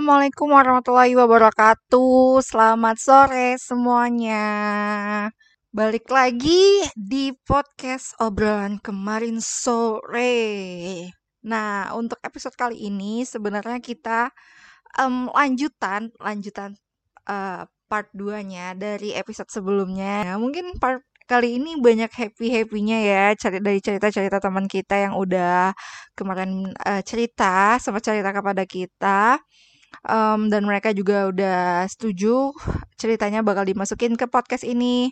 Assalamualaikum warahmatullahi wabarakatuh. Selamat sore semuanya. Balik lagi di podcast obrolan kemarin sore. Nah, untuk episode kali ini sebenarnya kita um, lanjutan lanjutan uh, part 2-nya dari episode sebelumnya. Nah, mungkin part kali ini banyak happy-happynya ya cari dari cerita-cerita teman kita yang udah kemarin uh, cerita sempat cerita kepada kita um, dan mereka juga udah setuju ceritanya bakal dimasukin ke podcast ini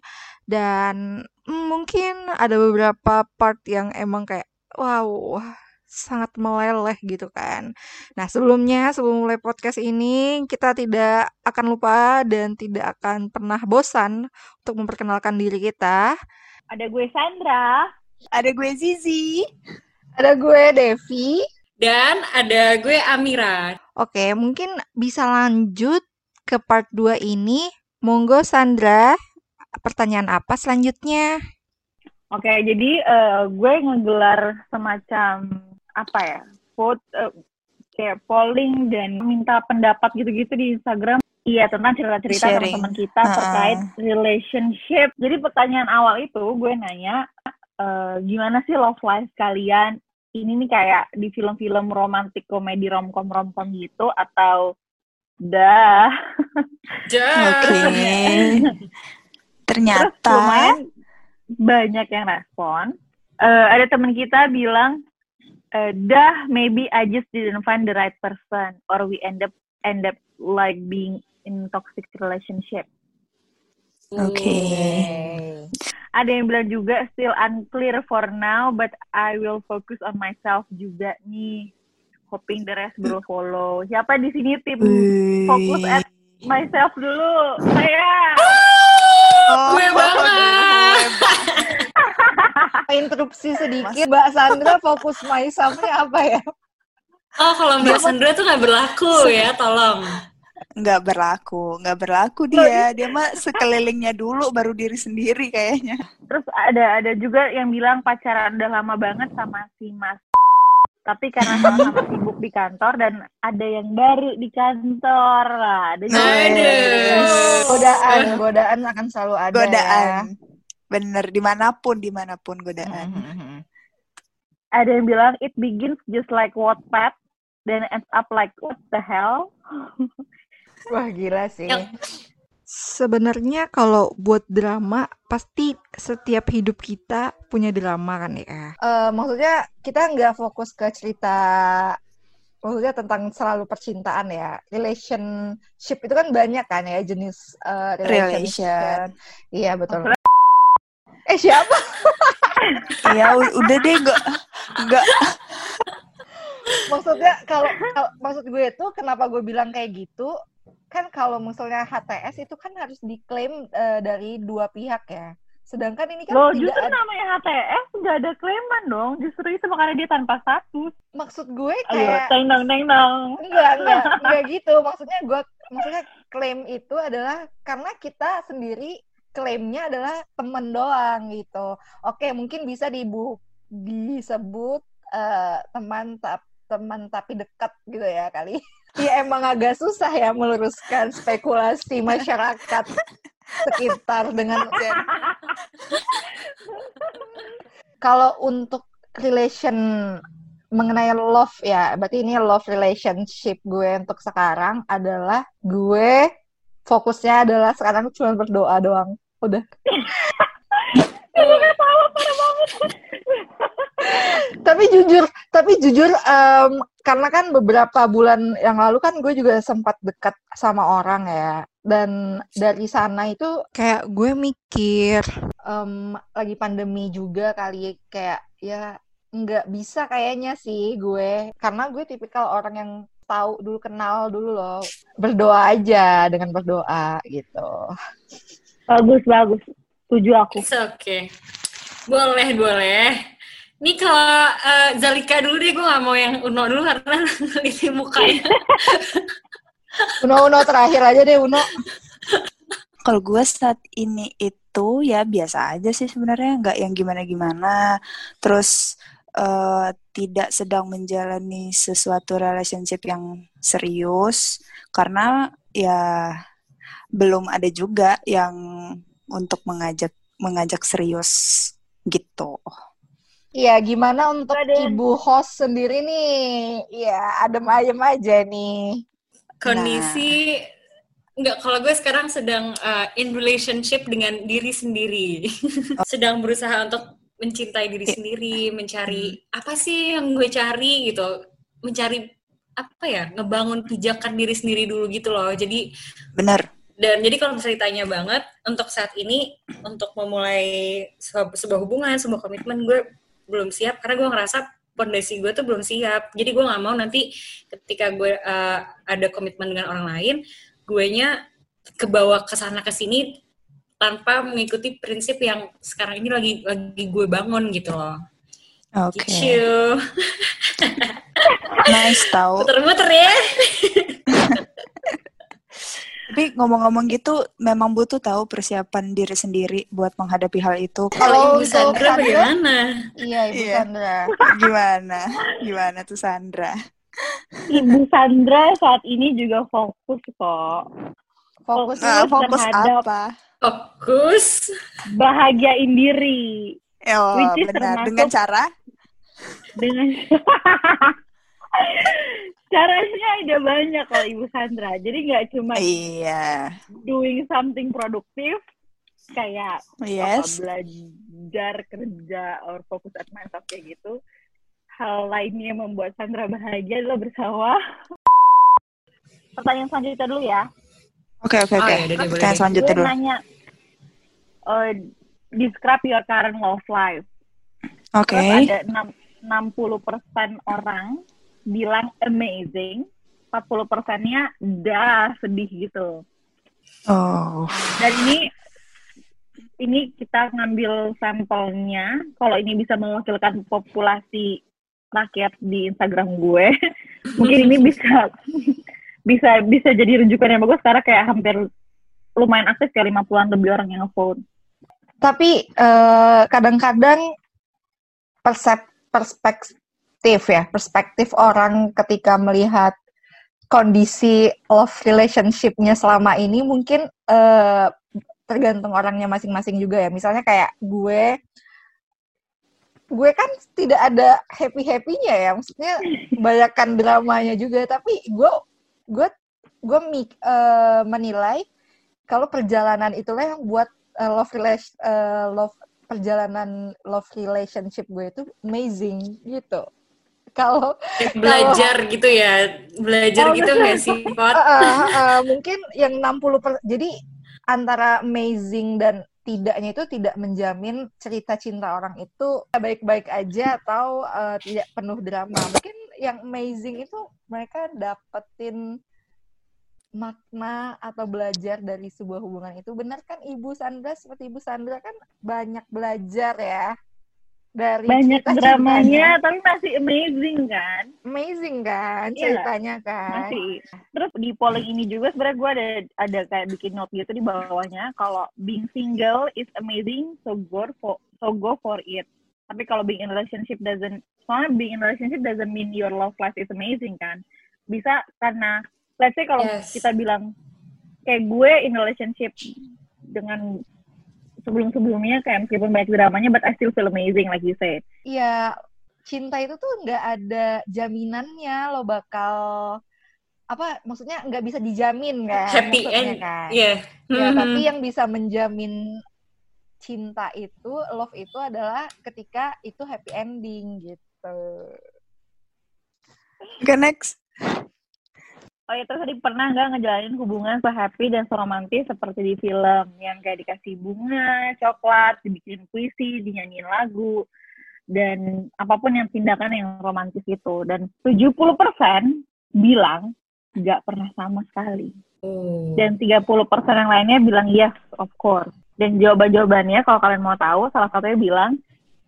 dan mm, mungkin ada beberapa part yang emang kayak wow sangat meleleh gitu kan. Nah sebelumnya sebelum mulai podcast ini kita tidak akan lupa dan tidak akan pernah bosan untuk memperkenalkan diri kita. Ada gue Sandra. Ada gue Zizi. Ada gue Devi. Dan ada gue Amira. Oke, mungkin bisa lanjut ke part 2 ini. Monggo Sandra, pertanyaan apa selanjutnya? Oke, jadi uh, gue ngegelar semacam apa ya vote uh, kayak polling dan minta pendapat gitu-gitu di Instagram Iya tentang cerita-cerita teman-teman kita uh-uh. terkait relationship. Jadi pertanyaan awal itu gue nanya uh, gimana sih love life kalian? Ini nih kayak di film-film romantik komedi romcom romcom gitu atau dah? Oke. Okay. Ternyata Terus banyak yang respon. Uh, ada teman kita bilang uh, dah maybe I just didn't find the right person or we end up end up like being in toxic relationship. Oke. Okay. Ada yang bilang juga still unclear for now, but I will focus on myself juga nih. Hoping the rest will follow. Siapa di sini tim fokus at myself dulu? Saya. Oh, gue banget interupsi sedikit. Mbak Sandra fokus myself-nya apa ya? Oh, kalau Mbak Sandra tuh nggak berlaku ya, tolong. Nggak berlaku, nggak berlaku dia. Dia mah sekelilingnya dulu, baru diri sendiri kayaknya. Terus ada ada juga yang bilang pacaran udah lama banget sama si Mas tapi karena sama-sama sibuk di kantor dan ada yang baru di kantor lah ada godaan godaan akan selalu ada godaan ya. Bener, di mana pun, di mana pun godaan. Mm -hmm. Ada yang bilang, it begins just like Wattpad, then ends up like, what the hell? Wah, gila sih. Sebenarnya kalau buat drama, pasti setiap hidup kita punya drama kan ya? Uh, maksudnya kita nggak fokus ke cerita maksudnya tentang selalu percintaan ya relationship itu kan banyak kan ya jenis uh, relationship iya betul Eh siapa? ya udah deh enggak enggak. Maksudnya kalau maksud gue itu kenapa gue bilang kayak gitu? Kan kalau misalnya HTS itu kan harus diklaim uh, dari dua pihak ya. Sedangkan ini kan Loh, tidak justru ada... namanya HTS nggak ada klaiman dong. Justru itu makanya dia tanpa status. Maksud gue kayak Ayo, teng dong teng dong. Enggak, enggak, enggak gitu. Maksudnya gue maksudnya klaim itu adalah karena kita sendiri klaimnya adalah temen doang gitu. Oke, mungkin bisa dibu disebut uh, teman tap teman tapi dekat gitu ya kali. Iya emang agak susah ya meluruskan spekulasi masyarakat sekitar dengan kalau untuk relation mengenai love ya, berarti ini love relationship gue untuk sekarang adalah gue fokusnya adalah sekarang cuma berdoa doang. Udah. Ini gak tahu parah banget tapi jujur tapi jujur um, karena kan beberapa bulan yang lalu kan gue juga sempat dekat sama orang ya dan dari sana itu kayak gue mikir um, lagi pandemi juga kali kayak ya nggak bisa kayaknya sih gue karena gue tipikal orang yang tahu dulu kenal dulu loh berdoa aja dengan berdoa gitu Bagus, bagus. Tujuh aku. Oke. Okay. Boleh, boleh. Ini kalau uh, Zalika dulu deh, gue gak mau yang Uno dulu karena ini mukanya. Uno-Uno terakhir aja deh, Uno. Kalau gue saat ini itu ya biasa aja sih sebenarnya, nggak yang gimana-gimana. Terus eh, tidak sedang menjalani sesuatu relationship yang serius karena ya belum ada juga yang untuk mengajak mengajak serius gitu. Iya, gimana untuk Ada. ibu host sendiri nih? Iya, adem ayem aja nih. Kondisi Enggak, kalau gue sekarang sedang uh, in relationship dengan diri sendiri. sedang berusaha untuk mencintai diri Iya. sendiri, mencari apa sih yang gue cari gitu. Mencari apa ya, ngebangun pijakan diri sendiri dulu gitu loh. Jadi Bener. dan jadi kalau misalnya ditanya banget untuk saat ini untuk memulai sebuah, sebuah hubungan, sebuah komitmen gue belum siap karena gue ngerasa pondasi gue tuh belum siap. Jadi gue nggak mau nanti ketika gue uh, ada komitmen dengan orang lain, gue nya kebawa ke sana ke sini tanpa mengikuti prinsip yang sekarang ini lagi lagi gue bangun gitu loh. Oke. Gitu. Nice tahu. Muter-muter ya. Tapi ngomong-ngomong gitu, memang butuh tahu persiapan diri sendiri buat menghadapi hal itu. Kalau Ibu untuk Sandra bagaimana? Iya, Ibu Iya. Sandra. Gimana? Gimana tuh Sandra? Ibu Sandra saat ini juga fokus kok. Fokus Nah, Fokus fokus terhadap- apa? Fokus. Bahagiain diri Oh, Which is benar. termasuk- Dengan cara? dengan caranya ada banyak kalau Ibu Sandra. Jadi nggak cuma Iya. doing something produktif kayak Yes. apa belajar kerja or fokus at myself kayak gitu. Hal lainnya yang membuat Sandra bahagia adalah bersawah. Pertanyaan selanjutnya dulu ya. Oke, oke, Oh, oke. ya deh, boleh Pertanyaan selanjutnya dulu. nanya, eh, describe your current love life. Oke. Terus ada enam- 60% orang bilang amazing, 40 persennya dah sedih gitu. Oh. Dan ini ini kita ngambil sampelnya. Kalau ini bisa mewakilkan populasi rakyat di Instagram gue, mungkin ini bisa bisa bisa jadi rujukan yang bagus karena kayak hampir lumayan aktif kayak 50-an lebih orang yang nge-vote. Tapi eh, kadang-kadang persep perspektif ya, perspektif orang ketika melihat kondisi love relationship-nya selama ini mungkin eh, tergantung orangnya masing-masing juga ya. Misalnya kayak gue gue kan tidak ada happy-happynya ya. Maksudnya banyakkan dramanya juga, tapi gue gue gue eh, menilai kalau perjalanan itulah yang buat eh, love relation eh, love perjalanan love relationship gue itu amazing gitu. Kalau Belajar gitu ya. Belajar Oh, gitu nggak sih, Pot? eh, eh, eh, mungkin yang 60 per, jadi antara amazing dan tidaknya itu tidak menjamin cerita cinta orang itu baik-baik aja atau eh, tidak penuh drama. Mungkin yang amazing itu mereka dapetin makna atau belajar dari sebuah hubungan itu. Benar kan Ibu Sandra seperti Ibu Sandra kan banyak belajar ya dari Banyak cerita-ceritanya. dramanya, tapi masih amazing kan? Amazing kan Iya. ceritanya kan. Masih. Terus di polling ini juga sebenarnya gue ada ada kayak bikin note gitu di bawahnya kalau being single is amazing, so go for so go for it. Tapi kalau being in relationship doesn't, soalnya being in relationship doesn't mean your love life is amazing kan? Bisa karena let's say kalau Yes. kita bilang kayak gue in relationship dengan sebelum-sebelumnya kayak meskipun banyak dramanya but I still feel amazing like you said. Iya, cinta itu tuh nggak ada jaminannya lo bakal apa maksudnya nggak bisa dijamin kan Happy maksudnya end. kan. Iya. Ya, Mhm. tapi yang bisa menjamin cinta itu, love itu adalah ketika itu happy ending gitu. Oke, next. Oh ya terus tadi pernah nggak ngejalanin hubungan se-happy dan seromantis seperti di film yang kayak dikasih bunga, coklat, dibikin puisi, dinyanyiin lagu dan apa pun yang tindakan yang romantis itu. Dan 70% bilang nggak pernah sama sekali. Oh. dan 30% yang lainnya bilang yes of course. Dan jawaban-jawabannya kalau kalian mau tahu salah satunya bilang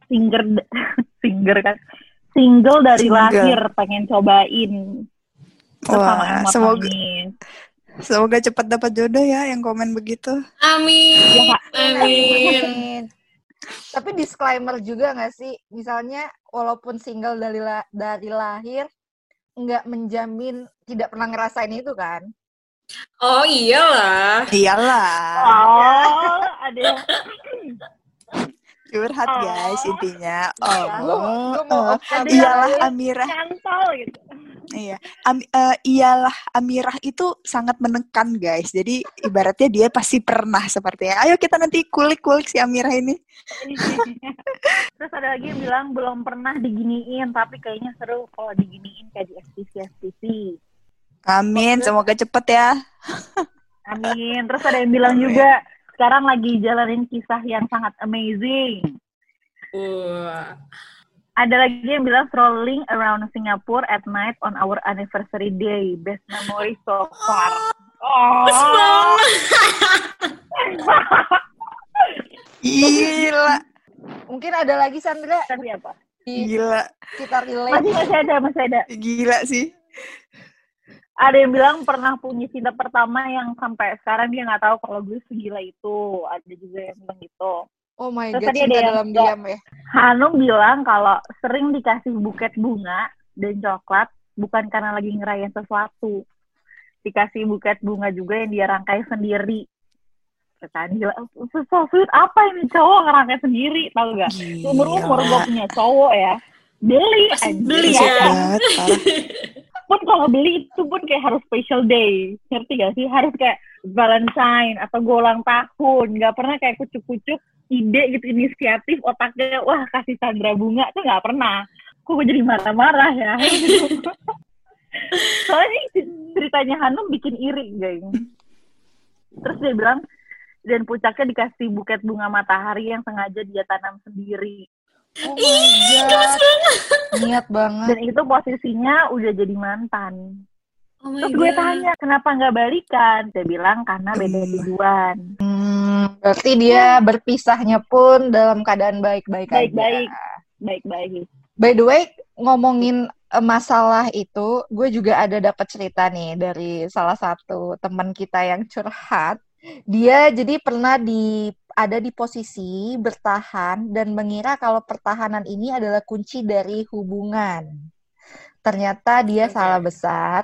single single kan? Single dari Single. lahir pengen cobain Wah, semoga nangis. semoga cepat dapat jodoh ya yang komen begitu. Amin. Ya. Amin. Amin. Tapi disclaimer juga nggak sih? Misalnya walaupun single dari la- dari lahir nggak menjamin tidak pernah ngerasain itu kan? Oh iyalah. Iyalah. Oh, ada yang Curhat Oh. guys intinya. Oh. eh, open Iyalah banget. Amirah. nyantol gitu. Iya. Am- eh, iyalah Amirah itu sangat menekan guys. Jadi ibaratnya dia pasti pernah sepertinya. Ayo kita nanti kulik-kulik si Amirah ini. Terus ada lagi yang bilang belum pernah diginiin, tapi kayaknya seru kalau diginiin kayak di FTV FTV. Amin, semoga cepet ya. Amin. Terus ada yang bilang Amin. juga sekarang lagi jalanin kisah yang sangat amazing. Wah. Ada lagi yang bilang strolling around Singapore at night on our anniversary day. Best memory so far. Oh. Banget. Gila, Mungkin ada lagi Sandra Tapi apa? gila, kita relate. Masih masih ada, masih ada. gila sih. Ada yang bilang pernah punya cinta pertama yang sampai sekarang dia nggak tahu kalau gue segila itu. Ada juga yang bilang gitu. Oh my Terus god, tadi ada cinta yang dalam diam ya. Hanum bilang kalau sering dikasih buket bunga dan coklat bukan karena lagi ngerayain sesuatu. Dikasih buket bunga juga yang dia rangkai sendiri. Kan gila, so sweet apa ini cowok ngerangkai sendiri, tahu gak? Umur umur gue punya cowok ya, beli beli ya. pun kalau beli itu pun kayak harus special day. Ngerti gak sih? Harus kayak Valentine atau gue ulang tahun. Nggak pernah kayak kucuk-kucuk ide gitu inisiatif otaknya wah kasih Sandra bunga. Tuh nggak pernah. Kok gue jadi marah-marah ya? Soalnya ceritanya Hanum bikin iri guys terus dia bilang dan puncaknya dikasih buket bunga matahari yang sengaja dia tanam sendiri Oh my god. Niat banget. dan itu posisinya udah jadi mantan Oh my Terus gue God. tanya, kenapa nggak balikan? Dia bilang karena beda Hmm. tujuan. Hmm, berarti dia berpisahnya pun dalam keadaan baik-baik aja. Baik-baik. Baik-baik. By the way, ngomongin eh, masalah itu, gue juga ada dapat cerita nih dari salah satu teman kita yang curhat. Dia jadi pernah di ada di posisi bertahan dan mengira kalau pertahanan ini adalah kunci dari hubungan. Ternyata dia Oke. salah besar.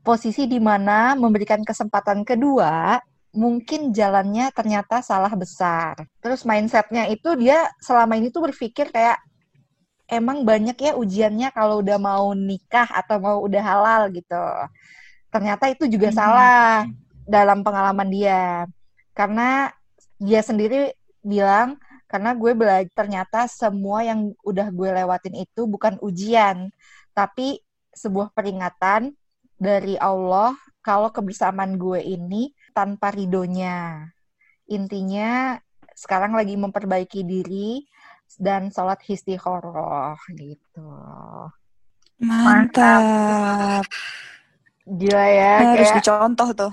Posisi di mana memberikan kesempatan kedua, mungkin jalannya ternyata salah besar. Terus mindsetnya itu dia selama ini tuh berpikir kayak emang banyak ya ujiannya kalau udah mau nikah atau mau udah halal gitu. Ternyata itu juga Mhm. salah dalam pengalaman dia. Karena dia sendiri bilang, karena gue belajar ternyata semua yang udah gue lewatin itu bukan ujian, tapi sebuah peringatan dari Allah kalau kebersamaan gue ini tanpa ridhonya. Intinya sekarang lagi memperbaiki diri dan sholat istikharah gitu. Mantap. Gila ya, Harus kayak dicontoh tuh.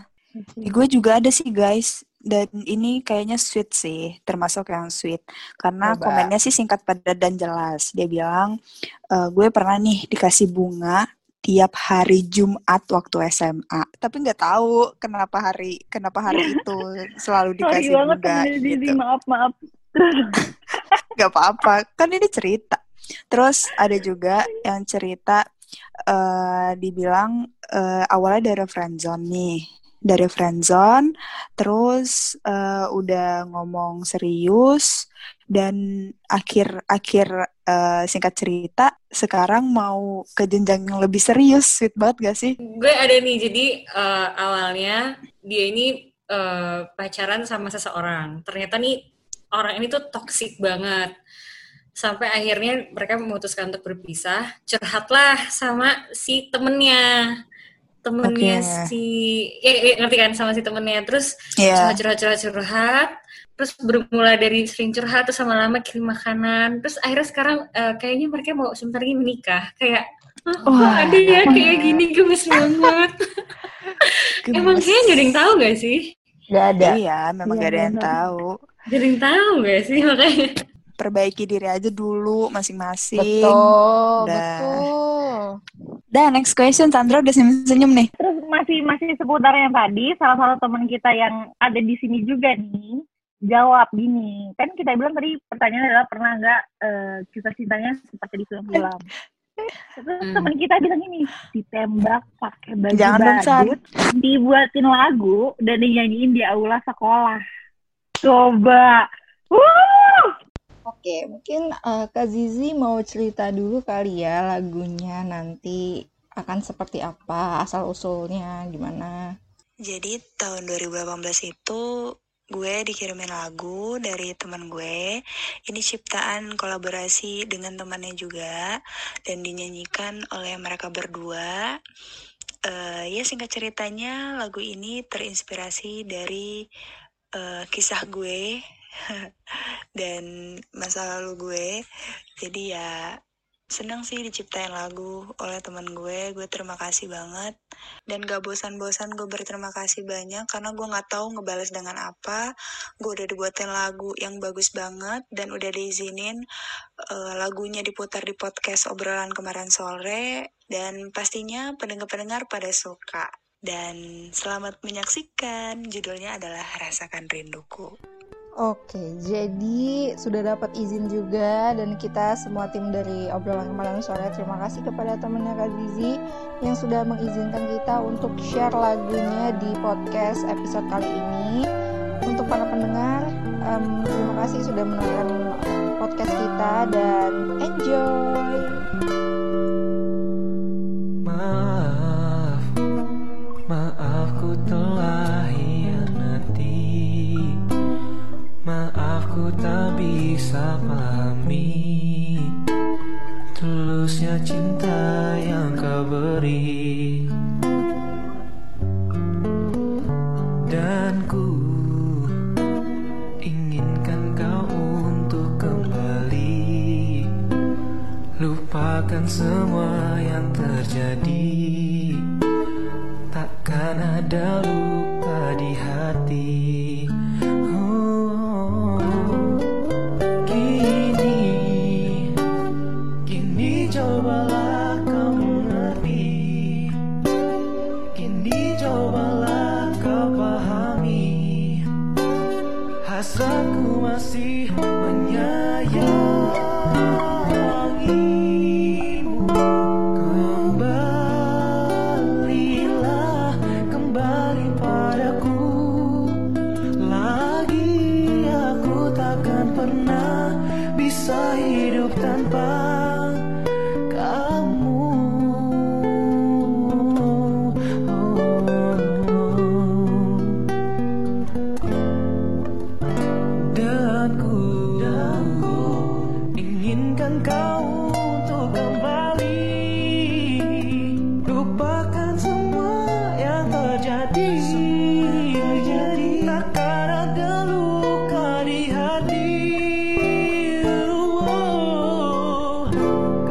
Di gue juga ada sih guys. Dan ini kayaknya sweet sih, termasuk yang sweet. Karena Coba. komennya sih singkat padat dan jelas. Dia bilang, e, gue pernah nih dikasih bunga tiap hari Jumat waktu SMA. Tapi nggak tahu kenapa hari kenapa hari itu selalu Sorry dikasih banget bunga Zizi, gitu. maaf maaf. Gak apa-apa, kan ini cerita. Terus ada juga yang cerita eh dibilang eh, awalnya dari friendzone nih, dari friendzone, terus eh, udah ngomong serius dan akhir-akhir eh, singkat cerita sekarang mau ke jenjang yang lebih serius, sweet banget gak sih? gue ada nih jadi eh, awalnya dia ini eh, pacaran sama seseorang. Ternyata nih orang ini tuh toksik banget. Sampai akhirnya mereka memutuskan untuk berpisah. Curhatlah sama si temennya temennya Oke. si ya, ya, ngerti kan sama si temennya terus Iya. curhat curhat curhat curhat terus bermula dari sering curhat terus lama-lama kirim makanan terus akhirnya sekarang eh, kayaknya mereka mau sebentar lagi menikah kayak kok Wah. ada ya kayak gini gemes banget emang Gemes. kayaknya gak ada yang tahu gak sih gak ada. Iya, memang Iya, gak ada yang tahu. gak ada yang tahu gak sih makanya Perbaiki diri aja dulu masing-masing. Betul, Dah. betul. Dah, next question. Sandra udah senyum-senyum nih. Terus masih masih seputar yang tadi, salah satu teman kita yang ada di sini juga nih, jawab gini. Kan kita bilang tadi pertanyaan adalah pernah nggak uh, kisah cintanya seperti di film-film. Terus Hmm. teman kita bilang ini ditembak pakai baju Jangan badut, dibuatin lagu dan dinyanyiin di aula sekolah. Coba. Wuh! Oke, mungkin eh, Kak Zizi mau cerita dulu kali ya lagunya nanti akan seperti apa, asal usulnya gimana. Jadi tahun 2018 itu gue dikirimin lagu dari teman gue. Ini ciptaan kolaborasi dengan temannya juga dan dinyanyikan oleh mereka berdua. Eh, ya singkat ceritanya lagu ini terinspirasi dari eh, kisah gue dan masa lalu gue. Jadi ya seneng sih diciptain lagu oleh teman gue. Gue terima kasih banget dan gak bosan-bosan gue berterima kasih banyak karena gue nggak tahu ngebales dengan apa gue udah dibuatin lagu yang bagus banget dan udah diizinin eh, lagunya diputar di podcast obrolan kemarin sore dan pastinya pendengar-pendengar pada suka dan selamat menyaksikan judulnya adalah rasakan rinduku Oke, jadi sudah dapat izin juga dan kita semua tim dari obrolan kemarin sore terima kasih kepada temannya Kak Zizi yang sudah mengizinkan kita untuk share lagunya di podcast episode kali ini. Untuk para pendengar, em, terima kasih sudah menonton podcast kita dan enjoy. Lupakan semua yang terjadi. Takkan ada luka di hati Oh,